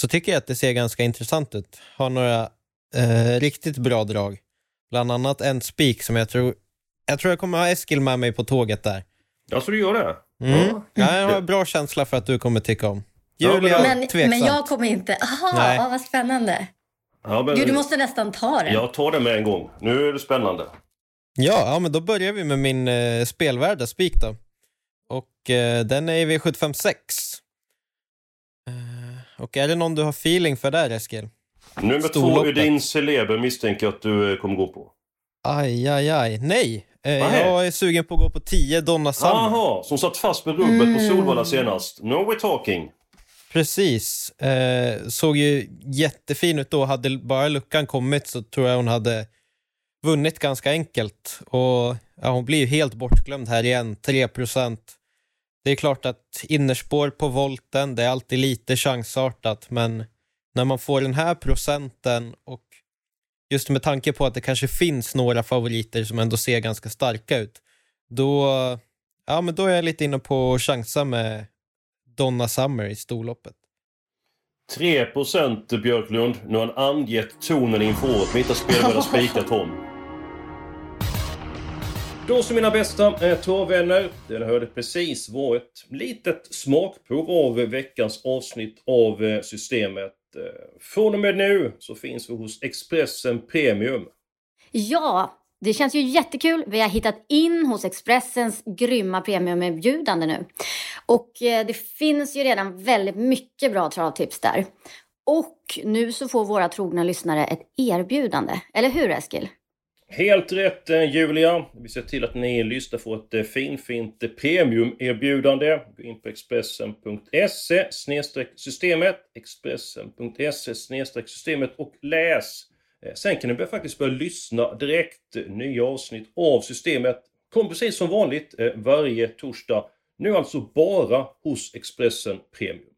så tycker jag att det ser ganska intressant ut. Har några eh, riktigt bra drag. Bland annat en spik som jag tror, jag tror jag kommer ha Eskil med mig på tåget där. Ja, så du gör det? Mm. Ja. Jag har bra känsla för att du kommer tycka om. Julia, men, tveksamt. men jag kommer inte. Aha, ja, vad spännande. Ja, men, Gud, du måste nästan ta den. Jag tar den med en gång. Nu är det spännande. Ja, ja men då börjar vi med min eh, spelvärda spik då. Och eh, den är i V756. Och är det någon du har feeling för där, Eskil? Nummer två, Storloppet. din celeber misstänker jag att du eh, kommer gå på. Aj, aj, aj. Nej, eh, jag är sugen på att gå på 10 Donna Summer. Jaha, som satt fast med rubbet på Solvalla senast. No we're talking. Precis. Eh, såg ju jättefin ut då. Hade bara luckan kommit så tror jag hon hade vunnit ganska enkelt. Och ja, Hon blir ju helt bortglömd här igen, 3 det är klart att innerspår på volten, det är alltid lite chansartat, men när man får den här procenten och just med tanke på att det kanske finns några favoriter som ändå ser ganska starka ut, då, ja, men då är jag lite inne på att chansa med Donna Summer i storloppet. 3 Björklund. Nu har han angett tonen inför året. Mitt spel börjar spika Tom. Då så mina bästa eh, det Den hörde precis var ett litet smakprov av veckans avsnitt av eh, Systemet. Eh, från och med nu så finns vi hos Expressen Premium. Ja, det känns ju jättekul. Vi har hittat in hos Expressens grymma premiumerbjudande nu. Och eh, det finns ju redan väldigt mycket bra travtips där. Och nu så får våra trogna lyssnare ett erbjudande. Eller hur Eskil? Helt rätt eh, Julia. Vi ser till att ni lyssnar får ett eh, finfint eh, premiumerbjudande. Gå in på expressen.se systemet expressen.se systemet och läs. Sen kan ni faktiskt börja lyssna direkt. Nya avsnitt av systemet kommer precis som vanligt varje torsdag. Nu alltså bara hos Expressen Premium.